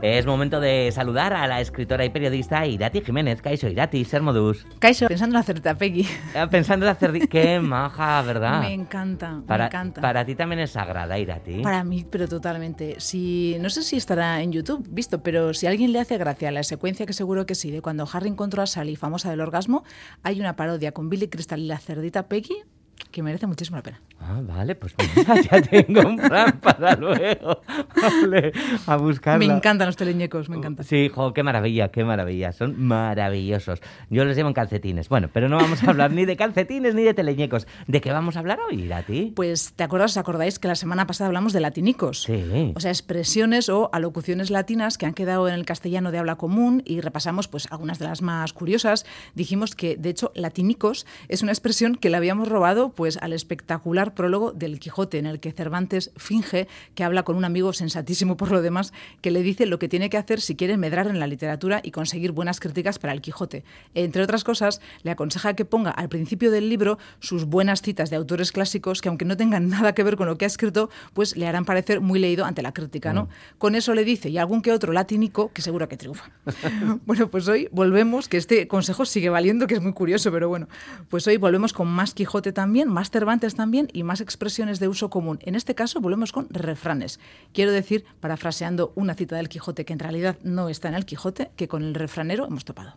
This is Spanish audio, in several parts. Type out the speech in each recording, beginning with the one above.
Es momento de saludar a la escritora y periodista Irati Jiménez. Kaixo, Irati, Sermodus. Kaixo, pensando en hacerte Peggy. Ah, Pensando en hacer... Qué maja, ¿verdad? Me encanta, para, me encanta. Para ti también es sagrada, Irati. Para mí, pero totalmente. Si, no sé si estará en YouTube, visto, pero si a alguien le hace gracia la secuencia, que seguro que sí, de cuando Harry encontró a Sally, famosa del orgasmo, hay una parodia con Billy Crystal y la cerdita Peggy que merece muchísimo la pena. Ah, vale, pues mira, ya tengo un plan para luego. Vale, a buscarla. Me encantan los teleñecos, me encanta. Sí, jo, qué maravilla, qué maravilla. Son maravillosos. Yo los llevo en calcetines. Bueno, pero no vamos a hablar ni de calcetines ni de teleñecos. ¿De qué vamos a hablar hoy, Irati? Pues, ¿te acuerdas, os acordáis que la semana pasada hablamos de latinicos? Sí. O sea, expresiones o alocuciones latinas que han quedado en el castellano de habla común y repasamos pues algunas de las más curiosas. Dijimos que, de hecho, latinicos es una expresión que le habíamos robado pues al espectacular prólogo del Quijote, en el que Cervantes finge que habla con un amigo sensatísimo por lo demás, que le dice lo que tiene que hacer si quiere medrar en la literatura y conseguir buenas críticas para el Quijote. Entre otras cosas, le aconseja que ponga al principio del libro sus buenas citas de autores clásicos que, aunque no tengan nada que ver con lo que ha escrito, pues le harán parecer muy leído ante la crítica, ¿no? Con eso le dice, y algún que otro latínico, que seguro que triunfa. bueno, pues hoy volvemos, que este consejo sigue valiendo, que es muy curioso, pero bueno, pues hoy volvemos con más Quijote también, más Cervantes también y más expresiones de uso común. En este caso volvemos con refranes. Quiero decir, parafraseando una cita del Quijote que en realidad no está en el Quijote, que con el refranero hemos topado.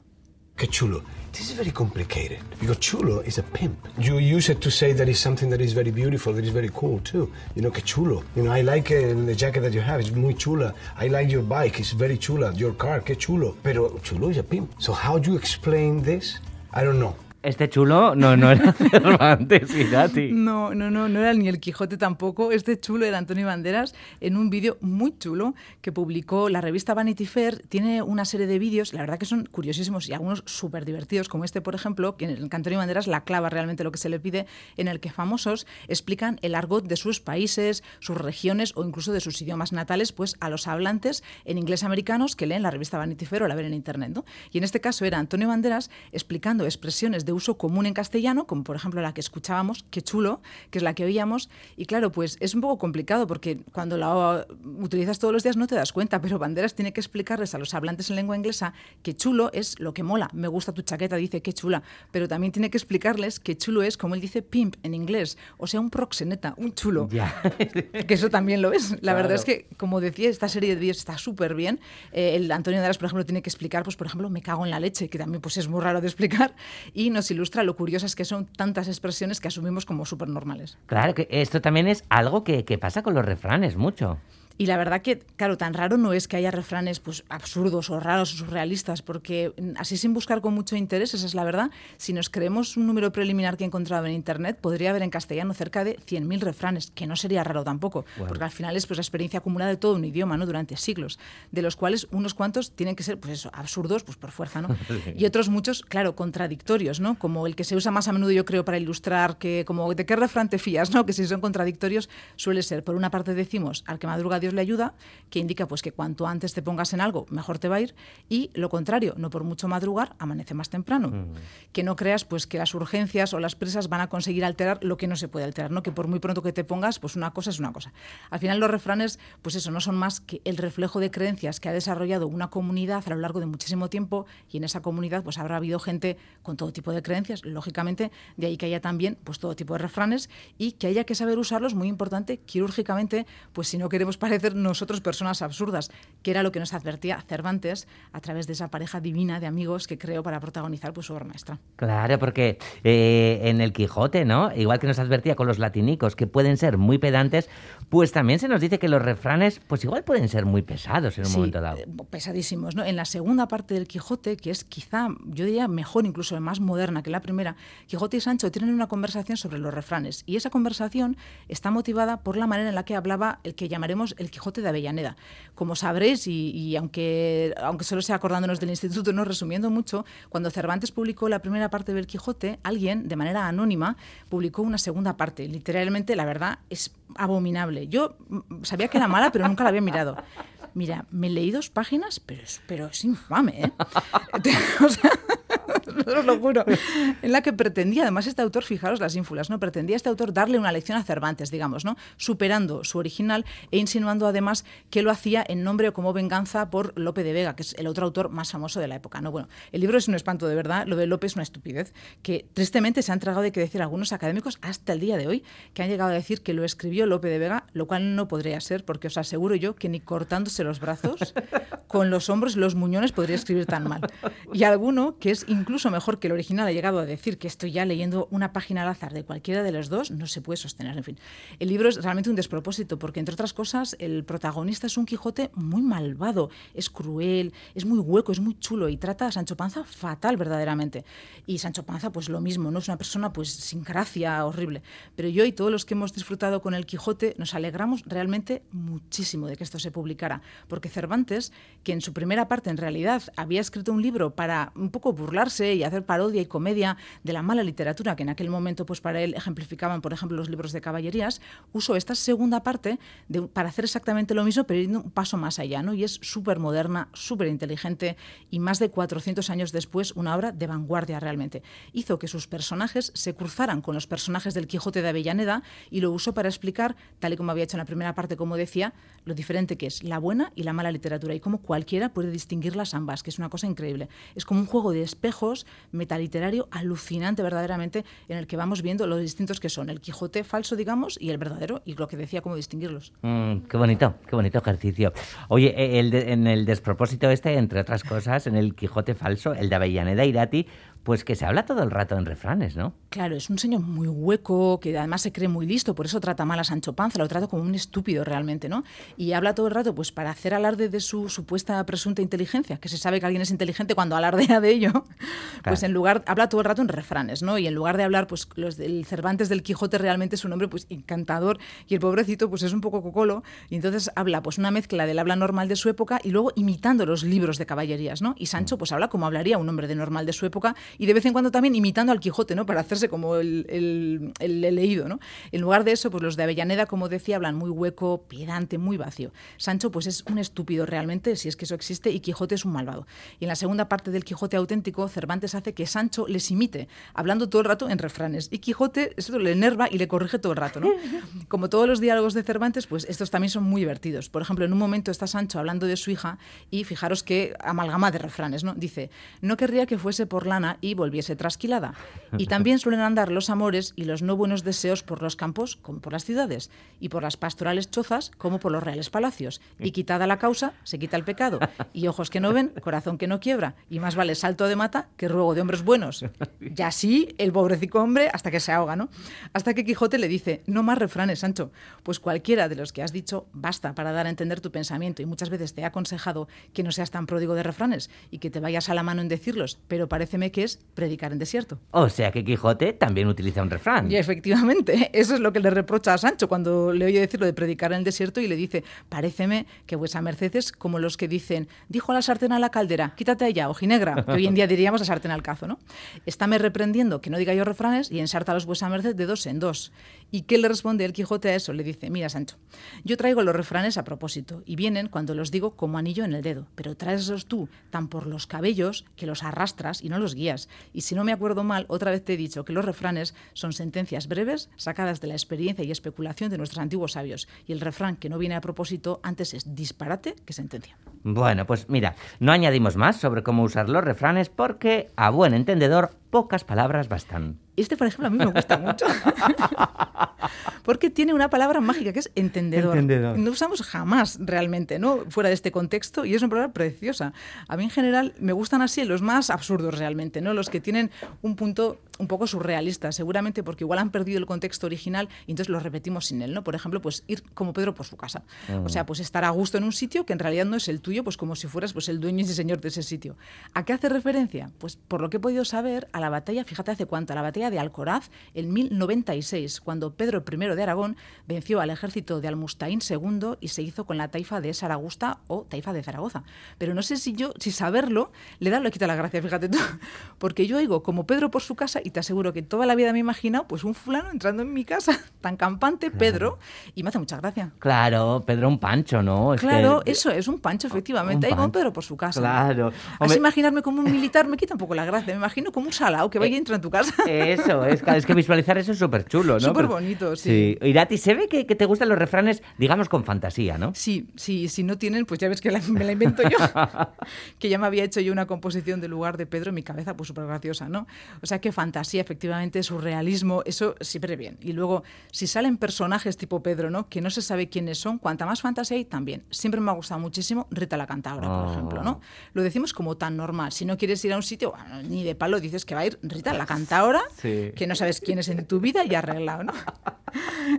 Que chulo. This is very complicated because chulo is a pimp. You use it to say that it's something that is very beautiful, that is very cool too. You know, que chulo. You know, I like uh, the jacket that you have. It's muy chula. I like your bike. It's very chula. Your car, que chulo. Pero chulo is a pimp. So how do you explain this? I don't know. Este chulo no, no era Cervantes, Irati. No, no, no, no era ni el Quijote tampoco. Este chulo era Antonio Banderas en un vídeo muy chulo que publicó la revista Vanity Fair. Tiene una serie de vídeos, la verdad que son curiosísimos y algunos súper divertidos, como este, por ejemplo, que en el que Antonio Banderas la clava realmente lo que se le pide, en el que famosos explican el argot de sus países, sus regiones o incluso de sus idiomas natales, pues a los hablantes en inglés americanos que leen la revista Vanity Fair o la ven en internet. Y en este caso era Antonio Banderas explicando expresiones de uso común en castellano, como por ejemplo la que escuchábamos, qué chulo, que es la que oíamos. Y claro, pues es un poco complicado porque cuando la utilizas todos los días no te das cuenta, pero Banderas tiene que explicarles a los hablantes en lengua inglesa que chulo es lo que mola. Me gusta tu chaqueta, dice qué chula. Pero también tiene que explicarles que chulo es, como él dice, pimp en inglés. O sea, un proxeneta, un chulo. Ya. que eso también lo es. La Claro. verdad es que, como decía, esta serie de vídeos está súper bien. Eh, el Antonio Banderas, por ejemplo, tiene que explicar, pues, por ejemplo, me cago en la leche, que también pues, es muy raro de explicar. Y ilustra lo curiosas que son tantas expresiones que asumimos como súper normales. Claro, que esto también es algo que, que pasa con los refranes mucho. Y la verdad que, claro, tan raro no es que haya refranes pues, absurdos o raros o surrealistas, porque así sin buscar con mucho interés, esa es la verdad, si nos creemos un número preliminar que he encontrado en Internet, podría haber en castellano cerca de 100.000 refranes, que no sería raro tampoco, Wow. porque al final es pues, la experiencia acumulada de todo un idioma ¿no? durante siglos, de los cuales unos cuantos tienen que ser pues eso, absurdos pues, por fuerza, ¿no? y otros muchos, claro, contradictorios, ¿no? como el que se usa más a menudo yo creo para ilustrar que como de qué refrán te fías, ¿no? que si son contradictorios suele ser, por una parte decimos, al que madruga Dios le ayuda, que indica pues que cuanto antes te pongas en algo, mejor te va a ir, y lo contrario, no por mucho madrugar, amanece más temprano. Que no creas pues que las urgencias o las prisas van a conseguir alterar lo que no se puede alterar, ¿no? Que por muy pronto que te pongas, pues una cosa es una cosa. Al final los refranes, pues eso, no son más que el reflejo de creencias que ha desarrollado una comunidad a lo largo de muchísimo tiempo y en esa comunidad pues habrá habido gente con todo tipo de creencias, lógicamente, de ahí que haya también pues todo tipo de refranes y que haya que saber usarlos, muy importante, quirúrgicamente, pues si no queremos parecer nosotros personas absurdas, que era lo que nos advertía Cervantes a través de esa pareja divina de amigos que creó para protagonizar pues su obra maestra. Claro, porque eh, en el Quijote, ¿no? Igual que nos advertía con los latinicos, que pueden ser muy pedantes, pues también se nos dice que los refranes, pues igual pueden ser muy pesados en un Sí, momento dado. eh, pesadísimos. ¿no? En la segunda parte del Quijote, que es quizá, yo diría, mejor, incluso más moderna que la primera, Quijote y Sancho tienen una conversación sobre los refranes. Y esa conversación está motivada por la manera en la que hablaba el que llamaremos el Quijote de Avellaneda. Como sabréis, y, aunque, aunque solo sea acordándonos del instituto, no resumiendo mucho, cuando Cervantes publicó la primera parte del Quijote, alguien, de manera anónima, publicó una segunda parte. Literalmente, la verdad, es abominable. Yo sabía que era mala, pero nunca la había mirado. Mira, me leí dos páginas, pero es, pero es infame, ¿eh? o sea, os lo juro, en la que pretendía, además este autor, fijaros las ínfulas, ¿no? Pretendía este autor darle una lección a Cervantes, digamos, ¿no? Superando su original e insinuando además que lo hacía en nombre o como venganza por Lope de Vega, que es el otro autor más famoso de la época, ¿no? Bueno, el libro es un espanto de verdad, lo de Lope es una estupidez, que tristemente se han tragado de que decir algunos académicos hasta el día de hoy, que han llegado a decir que lo escribió Lope de Vega, lo cual no podría ser, porque os aseguro yo que ni cortándose los brazos, con los hombros y los muñones podría escribir tan mal. Y alguno, que es incluso mejor que el original, ha llegado a decir que estoy ya leyendo una página al azar de cualquiera de los dos, no se puede sostener. En fin, el libro es realmente un despropósito, porque entre otras cosas, el protagonista es un Quijote muy malvado, es cruel, es muy hueco, es muy chulo y trata a Sancho Panza fatal verdaderamente. Y Sancho Panza, pues lo mismo, no es una persona pues sin gracia, horrible. Pero yo y todos los que hemos disfrutado con el Quijote nos alegramos realmente muchísimo de que esto se publicara, porque Cervantes, que en su primera parte en realidad había escrito un libro para un poco burlarse y hacer parodia y comedia de la mala literatura que en aquel momento pues para él ejemplificaban, por ejemplo, los libros de caballerías, usó esta segunda parte para hacer exactamente lo mismo, pero yendo un paso más allá, ¿no? Y es súper moderna, súper inteligente y más de 400 años después una obra de vanguardia realmente. Hizo que sus personajes se cruzaran con los personajes del Quijote de Avellaneda y lo usó para explicar, tal y como había hecho en la primera parte, como decía, lo diferente que es la buena y la mala literatura y cómo cualquiera puede distinguirlas ambas, que es una cosa increíble. Es como un juego de espejos metaliterario alucinante verdaderamente en el que vamos viendo los distintos que son, el Quijote falso, digamos, y el verdadero, y lo que decía, cómo distinguirlos. Mm, qué bonito, qué bonito ejercicio. Oye, e, el en el despropósito este, entre otras cosas, en el Quijote falso, el de Avellaneda Irati, pues que se habla todo el rato en refranes, ¿no? Claro, es un señor muy hueco, que además se cree muy listo, por eso trata mal a Sancho Panza, lo trata como un estúpido realmente, ¿no? Y habla todo el rato, pues para hacer alarde de su supuesta presunta inteligencia, que se sabe que alguien es inteligente cuando alardea de ello, pues en lugar, habla todo el rato en refranes, ¿no? Y en lugar de hablar, pues los del Cervantes del Quijote realmente es un hombre pues encantador y el pobrecito pues es un poco cocolo y entonces habla pues una mezcla del habla normal de su época y luego imitando los libros de caballerías, ¿no? Y Sancho pues habla como hablaría un hombre de normal de su época y de vez en cuando también imitando al Quijote, ¿no? Para hacerse como el, el, leído, ¿no? En lugar de eso, pues los de Avellaneda, como decía, hablan muy hueco, pedante, muy vacío. Sancho, pues es un estúpido realmente, si es que eso existe, y Quijote es un malvado. Y en la segunda parte del Quijote auténtico, Cervantes hace que Sancho les imite, hablando todo el rato en refranes. Y Quijote, eso le enerva y le corrige todo el rato, ¿no? Como todos los diálogos de Cervantes, pues estos también son muy divertidos. Por ejemplo, en un momento está Sancho hablando de su hija y fijaros qué amalgama de refranes, ¿no? Dice, no querría que fuese por lana y volviese trasquilada. Y también suelen andar los amores y los no buenos deseos por los campos como por las ciudades, y por las pastorales chozas como por los reales palacios. Y quitada la causa, se quita el pecado. Y ojos que no ven, corazón que no quiebra. Y más vale salto de mata que ruego de hombres buenos. Y así el pobrecito hombre hasta que se ahoga, ¿no? Hasta que Quijote le dice, no más refranes, Sancho, pues cualquiera de los que has dicho basta para dar a entender tu pensamiento y muchas veces te he aconsejado que no seas tan pródigo de refranes y que te vayas a la mano en decirlos, pero paréceme que es predicar en desierto. O sea que Quijote también utiliza un refrán. Y efectivamente, eso es lo que le reprocha a Sancho cuando le oye decir lo de predicar en el desierto y le dice, paréceme que vuesa merced es como los que dicen, dijo a la sartén a la caldera, quítate allá, ojinegra, que hoy en día diríamos a sartén al cazo, ¿no? Estáme reprendiendo que no diga yo refranes y ensarta los vuesa merced de dos en dos. ¿Y qué le responde el Quijote a eso? Le dice, mira Sancho, yo traigo los refranes a propósito y vienen cuando los digo como anillo en el dedo, pero traeslos tú tan por los cabellos que los arrastras y no los guías. Y si no me acuerdo mal, otra vez te he dicho que los refranes son sentencias breves sacadas de la experiencia y especulación de nuestros antiguos sabios. Y el refrán que no viene a propósito antes es disparate que sentencia. Bueno, pues mira, no añadimos más sobre cómo usar los refranes porque a buen entendedor pocas palabras bastan. Este, por ejemplo, a mí me gusta mucho. Porque tiene una palabra mágica que es entendedor. No usamos jamás realmente, ¿no? Fuera de este contexto y es una palabra preciosa. A mí en general me gustan así los más absurdos realmente, ¿no? Los que tienen un punto un poco surrealista, seguramente porque igual han perdido el contexto original y entonces lo repetimos sin él, ¿no? Por ejemplo, pues ir como Pedro por su casa. O sea, pues estar a gusto en un sitio que en realidad no es el tuyo, pues como si fueras pues el dueño y señor de ese sitio. ¿A qué hace referencia? Pues por lo que he podido saber, a la batalla, fíjate hace cuánto, a la batalla de Alcoraz en 1096, cuando Pedro I de Aragón venció al ejército de Almustain II y se hizo con la taifa de Saragusta o taifa de Zaragoza. Pero no sé si yo, si saberlo, le da lo quita la gracia, fíjate tú. Porque yo oigo como Pedro por su casa y y te aseguro que toda la vida me he imaginado pues un fulano entrando en mi casa, tan campante, Pedro, y me hace mucha gracia. Claro, Pedro un pancho, ¿no? Es Claro, que- eso es un pancho, efectivamente. un Ahí con. Pedro por su casa. Claro. Así Hombre, imaginarme como un militar me quita un poco la gracia. Me imagino como un salao que vaya y entra en tu casa. Eso, es, claro, es que visualizar eso es súper chulo, ¿no? Súper Pero- bonito, sí. Irati, se ve que, que te gustan los refranes, digamos, con fantasía, ¿no? Sí, sí, si no tienen, pues ya ves que la- me la invento yo. que ya me había hecho yo una composición del lugar de Pedro en mi cabeza, pues súper graciosa, ¿no? O sea, que fantasía, efectivamente, surrealismo, eso siempre bien. Y luego, si salen personajes tipo Pedro, ¿no? Que no se sabe quiénes son, cuanta más fantasía hay, también. Siempre me ha gustado muchísimo Rita la Cantabra, por Oh. ejemplo, ¿no? Lo decimos como tan normal. Si no quieres ir a un sitio, bueno, ni de palo dices que va a ir Rita la Cantabra, Sí. que no sabes quién es en tu vida y arreglado, ¿no?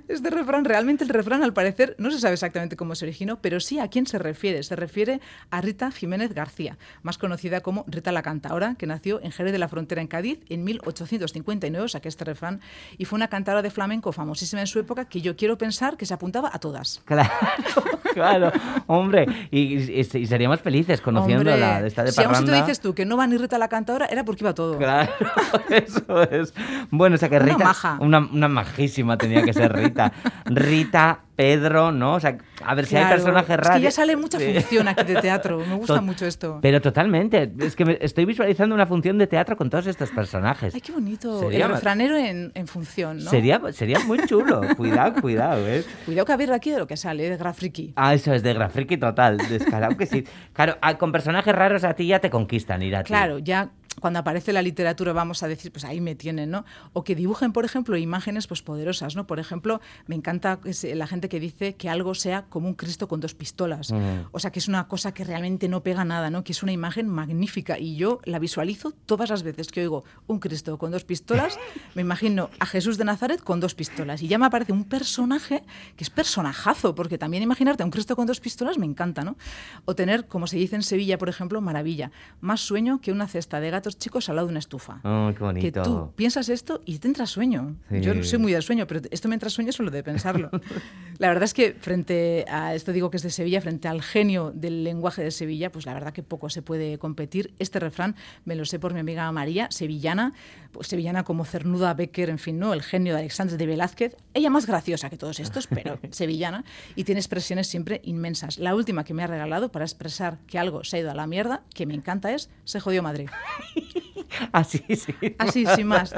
Este refrán, realmente el refrán al parecer no se sabe exactamente cómo se originó, pero sí a quién se refiere. Se refiere a Rita Jiménez García, más conocida como Rita la Cantaora, que nació en Jerez de la Frontera, en Cádiz, en 1859, o sea que este refrán, y fue una cantadora de flamenco famosísima en su época que yo quiero pensar que se apuntaba a todas. Claro, claro, hombre, y, y- y seríamos felices conociéndola Hombre, de esta de si a un parranda. sitio dices tú que no va ni Rita la Cantaora, era porque iba todo. Claro, eso es. Bueno, o sea que Una Rita. maja. Una, una majísima tenía que ser Rita. Rita, Pedro, ¿no? O sea, a ver si hay personajes Es raros. que ya sale mucha función aquí de teatro, me gusta mucho esto. Pero totalmente. Es que me- estoy visualizando una función de teatro con todos estos personajes. Ay, qué bonito. Sería el refranero en, en función, ¿no? Sería, sería muy chulo. cuidado, cuidado, ¿eh? Cuidado que a ver aquí de lo que sale, de Grafriki. Ah, eso es de Grafriki total, descarado que sí. Claro, ah, con personajes raros a ti ya te conquistan, Irati. Claro, ya cuando aparece la literatura vamos a decir, pues ahí me tienen, ¿no? O que dibujen, por ejemplo, imágenes pues poderosas, ¿no? Por ejemplo, me encanta ese- la gente que dice que algo sea como un Cristo con dos pistolas. Mm. O sea, que es una cosa que realmente no pega nada, ¿no? Que es una imagen magnífica y yo la visualizo todas las veces que oigo un Cristo con dos pistolas, me imagino a Jesús de Nazaret con dos pistolas y ya me aparece un personaje que es personajazo, porque también imaginarte a un Cristo con dos pistolas me encanta, ¿no? O tener, como se dice en Sevilla, por ejemplo, maravilla, más sueño que una cesta de gatos chicos al lado de una estufa. Oh, qué que bonito. tú piensas esto y te entra sueño. Sí. Yo no soy muy del sueño, pero esto me entra sueño solo de pensarlo. la verdad es que frente a esto digo que es de Sevilla, frente al genio del lenguaje de Sevilla, pues la verdad que poco se puede competir. Este refrán me lo sé por mi amiga María, sevillana, pues sevillana como Cernuda Becker, en fin, ¿no? El genio de Alexandre de Velázquez. Ella más graciosa que todos estos, pero sevillana y tiene expresiones siempre inmensas. La última que me ha regalado para expresar que algo se ha ido a la mierda, que me encanta es se jodió Madrid. Así, sí. Así, sin más.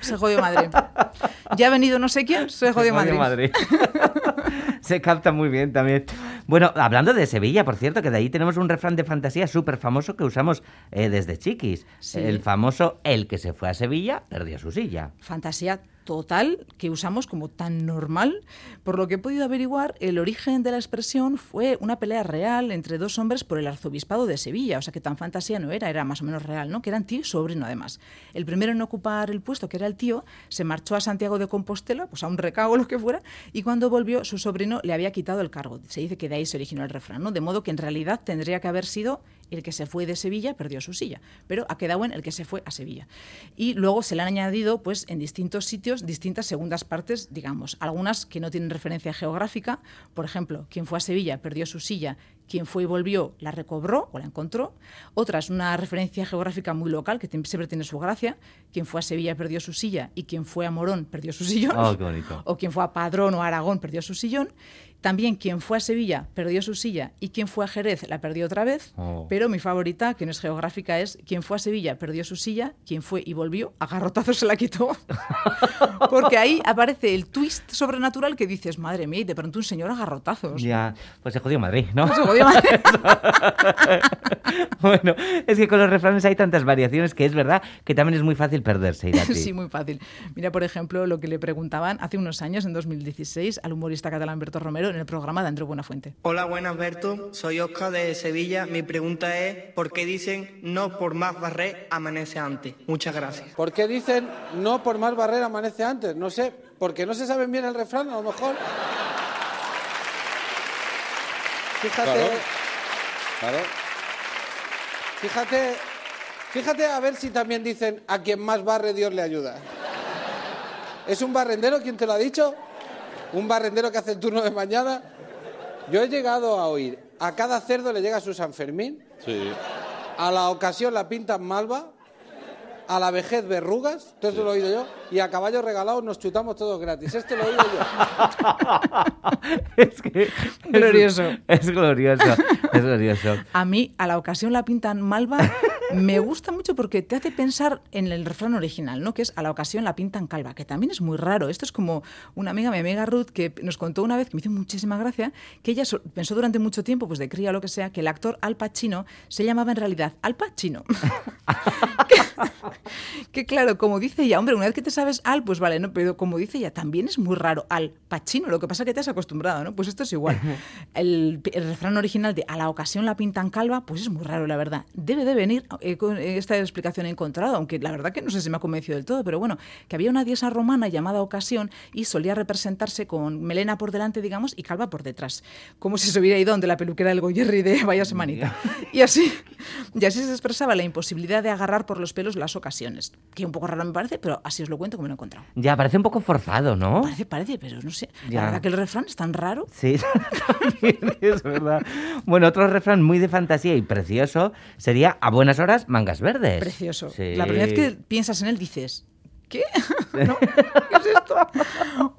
Se jodió Madrid. Ya ha venido no sé quién, se jodió Madrid. Se capta muy bien también. Bueno, hablando de Sevilla, por cierto, que de ahí tenemos un refrán de fantasía súper famoso que usamos eh, desde chiquis. Sí. El famoso, el que se fue a Sevilla, perdió su silla. Fantasía total que usamos como tan normal. Por lo que he podido averiguar, el origen de la expresión fue una pelea real entre dos hombres por el arzobispado de Sevilla. O sea que tan fantasía no era, era más o menos real, ¿no? Que eran tío y sobrino además. El primero en ocupar el puesto, que era el tío, se marchó a Santiago de Compostela, pues a un recao o lo que fuera, y cuando volvió su sobrino le había quitado el cargo. Se dice que de ahí se originó el refrán, ¿no? De modo que en realidad tendría que haber sido el que se fue de Sevilla perdió su silla, pero ha quedado en el que se fue a Sevilla. Y luego se le han añadido, pues, en distintos sitios, distintas segundas partes, digamos, algunas que no tienen referencia geográfica. Por ejemplo, quien fue a Sevilla perdió su silla, quien fue y volvió la recobró o la encontró. Otras, una referencia geográfica muy local, que siempre tiene su gracia. Quien fue a Sevilla perdió su silla y quien fue a Morón perdió su sillón. Oh, qué bonito. O quien fue a Padrón o a Aragón perdió su sillón. También quien fue a Sevilla perdió su silla y quien fue a Jerez la perdió otra vez. Oh. Pero mi favorita, que no es geográfica, es quien fue a Sevilla perdió su silla, quien fue y volvió, a garrotazos se la quitó. Porque ahí aparece el twist sobrenatural que dices, madre mía, y de pronto un señor a garrotazos. Ya, pues se jodió Madrid, ¿no? No se jodió Madrid. bueno, es que con los refranes hay tantas variaciones que es verdad que también es muy fácil perderse, Irati. Sí, muy fácil. Mira, por ejemplo, lo que le preguntaban hace unos años, en 2016, al humorista catalán Berto Romero en el programa de Andreu Buenafuente. Hola, buenas, Berto. Soy Oscar de Sevilla. Mi pregunta es, ¿por qué dicen no por más barrer amanece antes? Muchas gracias. ¿Por qué dicen no por más barrera amanece antes? No sé, porque no se saben bien el refrán, a lo mejor. Fíjate, Claro. Claro. fíjate, fíjate a ver si también dicen a quien más barre Dios le ayuda. ¿Es un barrendero quien te lo ha dicho? ¿Un barrendero que hace el turno de mañana? Yo he llegado a oír, a cada cerdo le llega su San Fermín, Sí. a la ocasión la pintan malva a la vejez verrugas, todo eso lo he oído yo, y a caballo regalado nos chutamos todos gratis. Este lo he oído yo. es que... Glorioso. Es, es glorioso, es glorioso. A mí, a la ocasión la pintan malva, me gusta mucho porque te hace pensar en el refrán original, ¿no? Que es a la ocasión la pintan calva, que también es muy raro. Esto es como una amiga, mi amiga Ruth, que nos contó una vez, que me hizo muchísima gracia, que ella pensó durante mucho tiempo, pues de cría o lo que sea, que el actor Al Pacino se llamaba en realidad Al Pacino. que claro, como dice ella, hombre, una vez que te sabes Al, pues vale, ¿no? Pero como dice ella, también es muy raro Al Pacino, lo que pasa es que te has acostumbrado, ¿no? Pues esto es igual. El, el refrán original de a la ocasión la pintan calva, pues es muy raro, la verdad. Debe de venir, eh, con esta explicación he encontrado, aunque la verdad que no sé si me ha convencido del todo, pero bueno, que había una diosa romana llamada Ocasión y solía representarse con melena por delante, digamos, y calva por detrás. Como si se hubiera ido donde la peluquera del Goyerri de vaya semanita. Y así, y así se expresaba la imposibilidad de agarrar por los pelos las ocasiones. Que un poco raro me parece, pero así os lo cuento como lo he encontrado. Ya, parece un poco forzado, ¿no? Parece, parece, pero no sé. Ya. La verdad que el refrán es tan raro. Sí, también es verdad. Bueno, otro refrán muy de fantasía y precioso sería a buenas horas mangas verdes. Precioso. Sí. La primera vez que piensas en él dices, ¿qué? ¿No? ¿Qué es esto?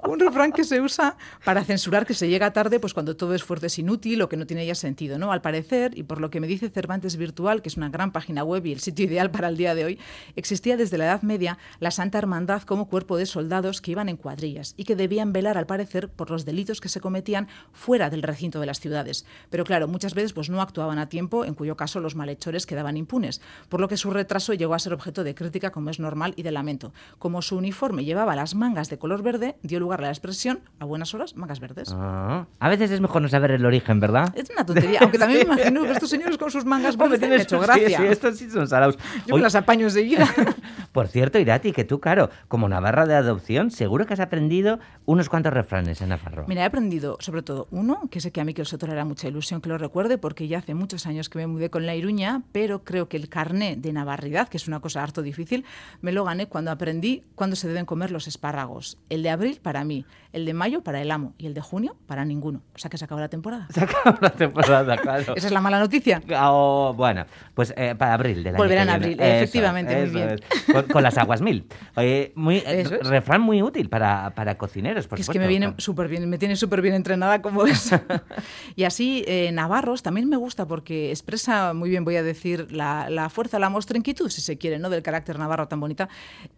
Un refrán que se usa para censurar que se llega tarde pues cuando todo esfuerzo es inútil o que no tiene ya sentido, ¿no? Al parecer, y por lo que me dice Cervantes Virtual, que es una gran página web y el sitio ideal para el día de hoy, existía desde la Edad Media la Santa Hermandad como cuerpo de soldados que iban en cuadrillas y que debían velar, al parecer, por los delitos que se cometían fuera del recinto de las ciudades. Pero claro, muchas veces pues no actuaban a tiempo, en cuyo caso los malhechores quedaban impunes, por lo que su retraso llegó a ser objeto de crítica como es normal y de lamento. Como su uniforme llevaba las mangas de color verde, dio lugar a la expresión a buenas horas mangas verdes. Ah, a veces es mejor no saber el origen, ¿verdad? Es una tontería, aunque también me imagino que estos señores con sus mangas verdes han hecho gracia. Sí, sí, estos sí son salados. Yo Oye, me las apaño enseguida. Por cierto, Irati, que tú, claro, como navarra de adopción, seguro que has aprendido unos cuantos refranes en Navarro. Mira, he aprendido sobre todo uno, que sé que a mí que el Sotor era mucha ilusión que lo recuerde, porque ya hace muchos años que me mudé con la Iruña, pero creo que el carné de navarridad, que es una cosa harto difícil, me lo gané cuando aprendí cuándo se deben comer los espárragos. El de abril para mí, el de mayo para el amo y el de junio para ninguno. O sea que se acabó la temporada. Se acaba la temporada, claro. Esa es la mala noticia. Oh, bueno, pues eh, para abril del año Volverá que en viene. abril, Eso efectivamente, muy eso bien. es. Con, con las aguas mil. Oye, muy, eh, refrán muy útil para, para cocineros, por que es que supuesto. me viene súper bien, me tiene súper bien entrenada como es. y así, eh, Navarros también me gusta porque expresa muy bien, voy a decir, la, la fuerza, la mostrenquitud, si se quiere, ¿no? Del carácter navarro tan bonita.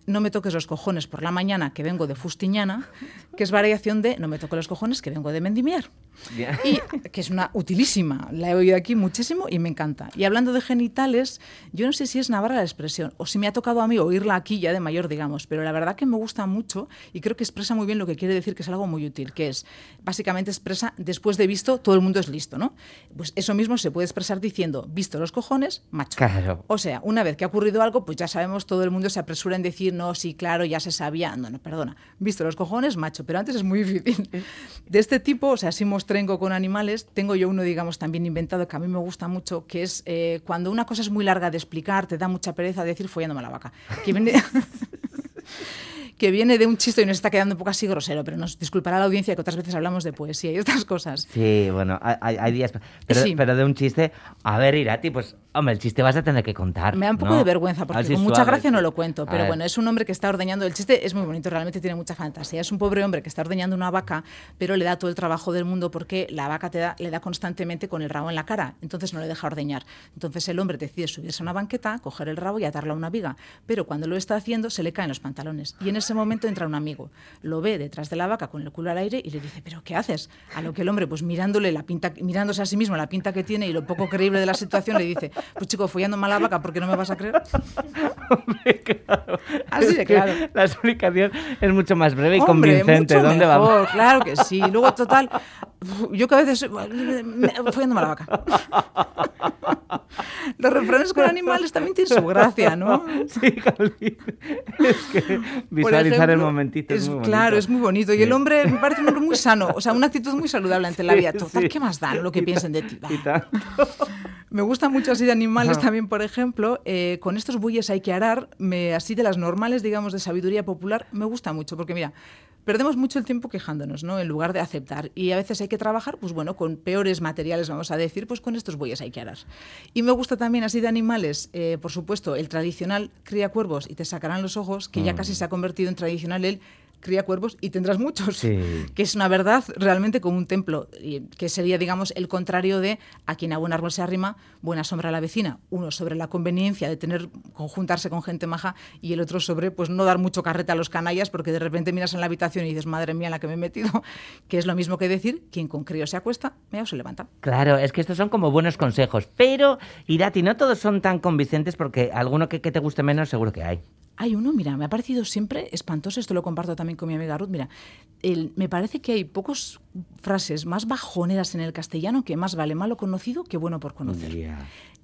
No me toques los cojones por la mañana, que vengo de Fustiñana, que es variación de no me toques los cojones, que vengo de Mendimiar. Ya. Y que es una utilísima, la he oído aquí muchísimo y me encanta. Y hablando de genitales, yo no sé si es navarra la expresión o si me ha tocado a mí oírla aquí ya de mayor, digamos, pero la verdad que me gusta mucho y creo que expresa muy bien lo que quiere decir que es algo muy útil, que es básicamente expresa después de visto todo el mundo es listo, ¿no? Pues eso mismo se puede expresar diciendo visto los cojones, macho. Claro. O sea, una vez que ha ocurrido algo, pues ya sabemos, todo el mundo se apresura en decir, no, sí, claro, ya se sabía. No, no, perdona. Visto los cojones, macho, pero antes es muy difícil. De este tipo, o sea, si mostrengo con animales, tengo yo uno, digamos, también inventado que a mí me gusta mucho, que es eh, cuando una cosa es muy larga de explicar, te da mucha pereza decir follándome a la vaca. Que viene... que viene de un chiste y nos está quedando un poco así grosero, pero nos disculpará la audiencia que otras veces hablamos de poesía y estas cosas. Sí, bueno, hay, días. Pero, Sí. pero de un chiste. A ver, Irati, pues, hombre, el chiste vas a tener que contar. Me da un poco ¿no? de vergüenza porque con mucha gracia no lo cuento, pero bueno, es un hombre que está ordeñando. El chiste es muy bonito, realmente tiene mucha fantasía. Es un pobre hombre que está ordeñando una vaca, pero le da todo el trabajo del mundo porque la vaca te da, le da constantemente con el rabo en la cara, entonces no le deja ordeñar. Entonces el hombre decide subirse a una banqueta, coger el rabo y atarla a una viga, pero cuando lo está haciendo se le caen los pantalones y en ese momento entra un amigo, lo ve detrás de la vaca con el culo al aire y le dice, pero ¿qué haces? A lo que el hombre, pues mirándole la pinta, mirándose a sí mismo la pinta que tiene y lo poco creíble de la situación, le dice, pues chico, follando mala vaca, ¿por qué no me vas a creer? Hombre, claro. Así Es de claro. La explicación es mucho más breve y Hombre, convincente. mucho ¿Dónde mejor, vamos? Claro que sí. Luego, total, yo que a veces follando mala vaca. Los refranes con animales también tienen su gracia, ¿no? Sí, Gabriel. Es que visualizar el ejemplo, momentito es, muy bonito. Claro, es muy bonito. Y Sí. el hombre me parece un hombre muy sano, o sea, una actitud muy saludable ante la Sí, vida. Total, sí. ¿qué más dan lo que Y piensen de ti? y tanto. Me gusta mucho así de animales Ajá. también, por ejemplo. eh, con estos bueyes hay que arar, me, así de las normales, digamos, de sabiduría popular, me gusta mucho, porque mira, perdemos mucho el tiempo quejándonos, ¿no? En lugar de aceptar. Y a veces hay que trabajar, pues bueno, con peores materiales, vamos a decir, pues con estos bueyes hay que arar. Y me gusta también así de animales, eh, por supuesto, el tradicional cría cuervos y te sacarán los ojos, que ya casi se ha convertido en tradicional el cría cuervos y tendrás muchos, Sí. que es una verdad realmente como un templo, que sería, digamos, el contrario de a quien a buen árbol se arrima, buena sombra a la vecina. Uno sobre la conveniencia de tener, conjuntarse con gente maja y el otro sobre, pues, no dar mucho carrete a los canallas porque de repente miras en la habitación y dices, madre mía, en la que me he metido, que es lo mismo que decir, quien con crío se acuesta, mea o se levanta. Claro, es que estos son como buenos consejos. Pero, Irati, no todos son tan convincentes porque alguno que, que te guste menos seguro que hay. Hay uno, mira, me ha parecido siempre espantoso, esto lo comparto también con mi amiga Ruth, mira, el- me parece que hay pocas frases más bajoneras en el castellano que más vale malo conocido que bueno por conocer.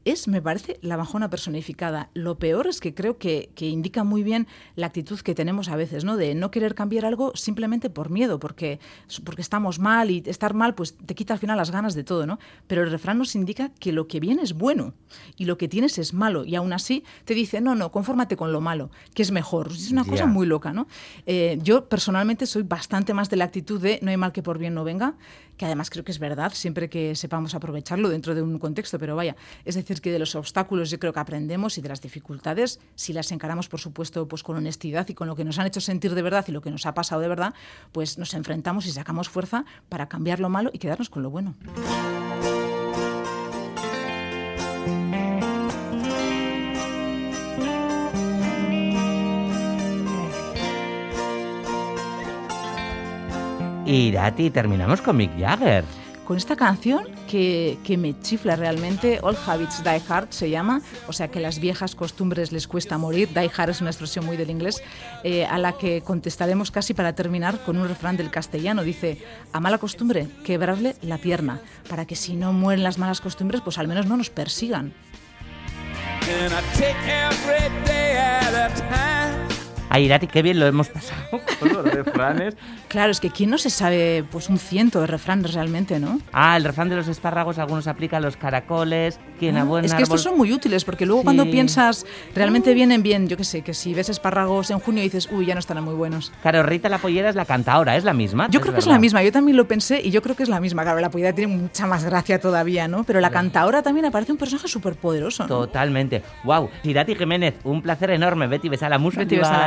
Es, me parece, la bajona personificada. Lo peor es que creo que, que indica muy bien la actitud que tenemos a veces, ¿no? De no querer cambiar algo simplemente por miedo, porque, porque estamos mal y estar mal pues te quita al final las ganas de todo, ¿no? Pero el refrán nos indica que lo que viene es bueno y lo que tienes es malo y aún así te dice, no, no, confórmate con lo malo, que es mejor. Es una cosa Ya. muy loca, ¿no? Eh, yo personalmente soy bastante más de la actitud de no hay mal que por bien no venga, que además creo que es verdad, siempre que sepamos aprovecharlo dentro de un contexto, pero vaya, es decir, que de los obstáculos yo creo que aprendemos y de las dificultades, si las encaramos, por supuesto, pues con honestidad y con lo que nos han hecho sentir de verdad y lo que nos ha pasado de verdad, pues nos enfrentamos y sacamos fuerza para cambiar lo malo y quedarnos con lo bueno. Irati, terminamos con Mick Jagger. con esta canción que, que me chifla realmente, All Habits Die Hard se llama, o sea que las viejas costumbres les cuesta morir, Die Hard es una expresión muy del inglés, eh, a la que contestaremos casi para terminar con un refrán del castellano, dice, a mala costumbre, quebrarle la pierna, para que si no mueren las malas costumbres, pues al menos no nos persigan. And I take every day at a time. Ay, Irati, qué bien lo hemos pasado con los refranes. Claro, es que ¿quién no se sabe pues un ciento de refranes realmente, no? Ah, el refrán de los espárragos, algunos aplica a los caracoles. Quien a Ah, buen es que estos son muy útiles porque luego cuando piensas realmente vienen bien, yo qué sé, que si ves espárragos en junio dices, uy, ya no estarán muy buenos. Claro, Rita la pollera es la cantaora, es la misma. Yo creo que es la misma, yo también lo pensé y yo creo que es la misma. Claro, la pollera tiene mucha más gracia todavía, ¿no? Pero la cantaora también aparece un personaje súper poderoso. ¿no? Totalmente. Wow, Irati Jiménez, un placer enorme. Betty Besala, musa Betty Besala.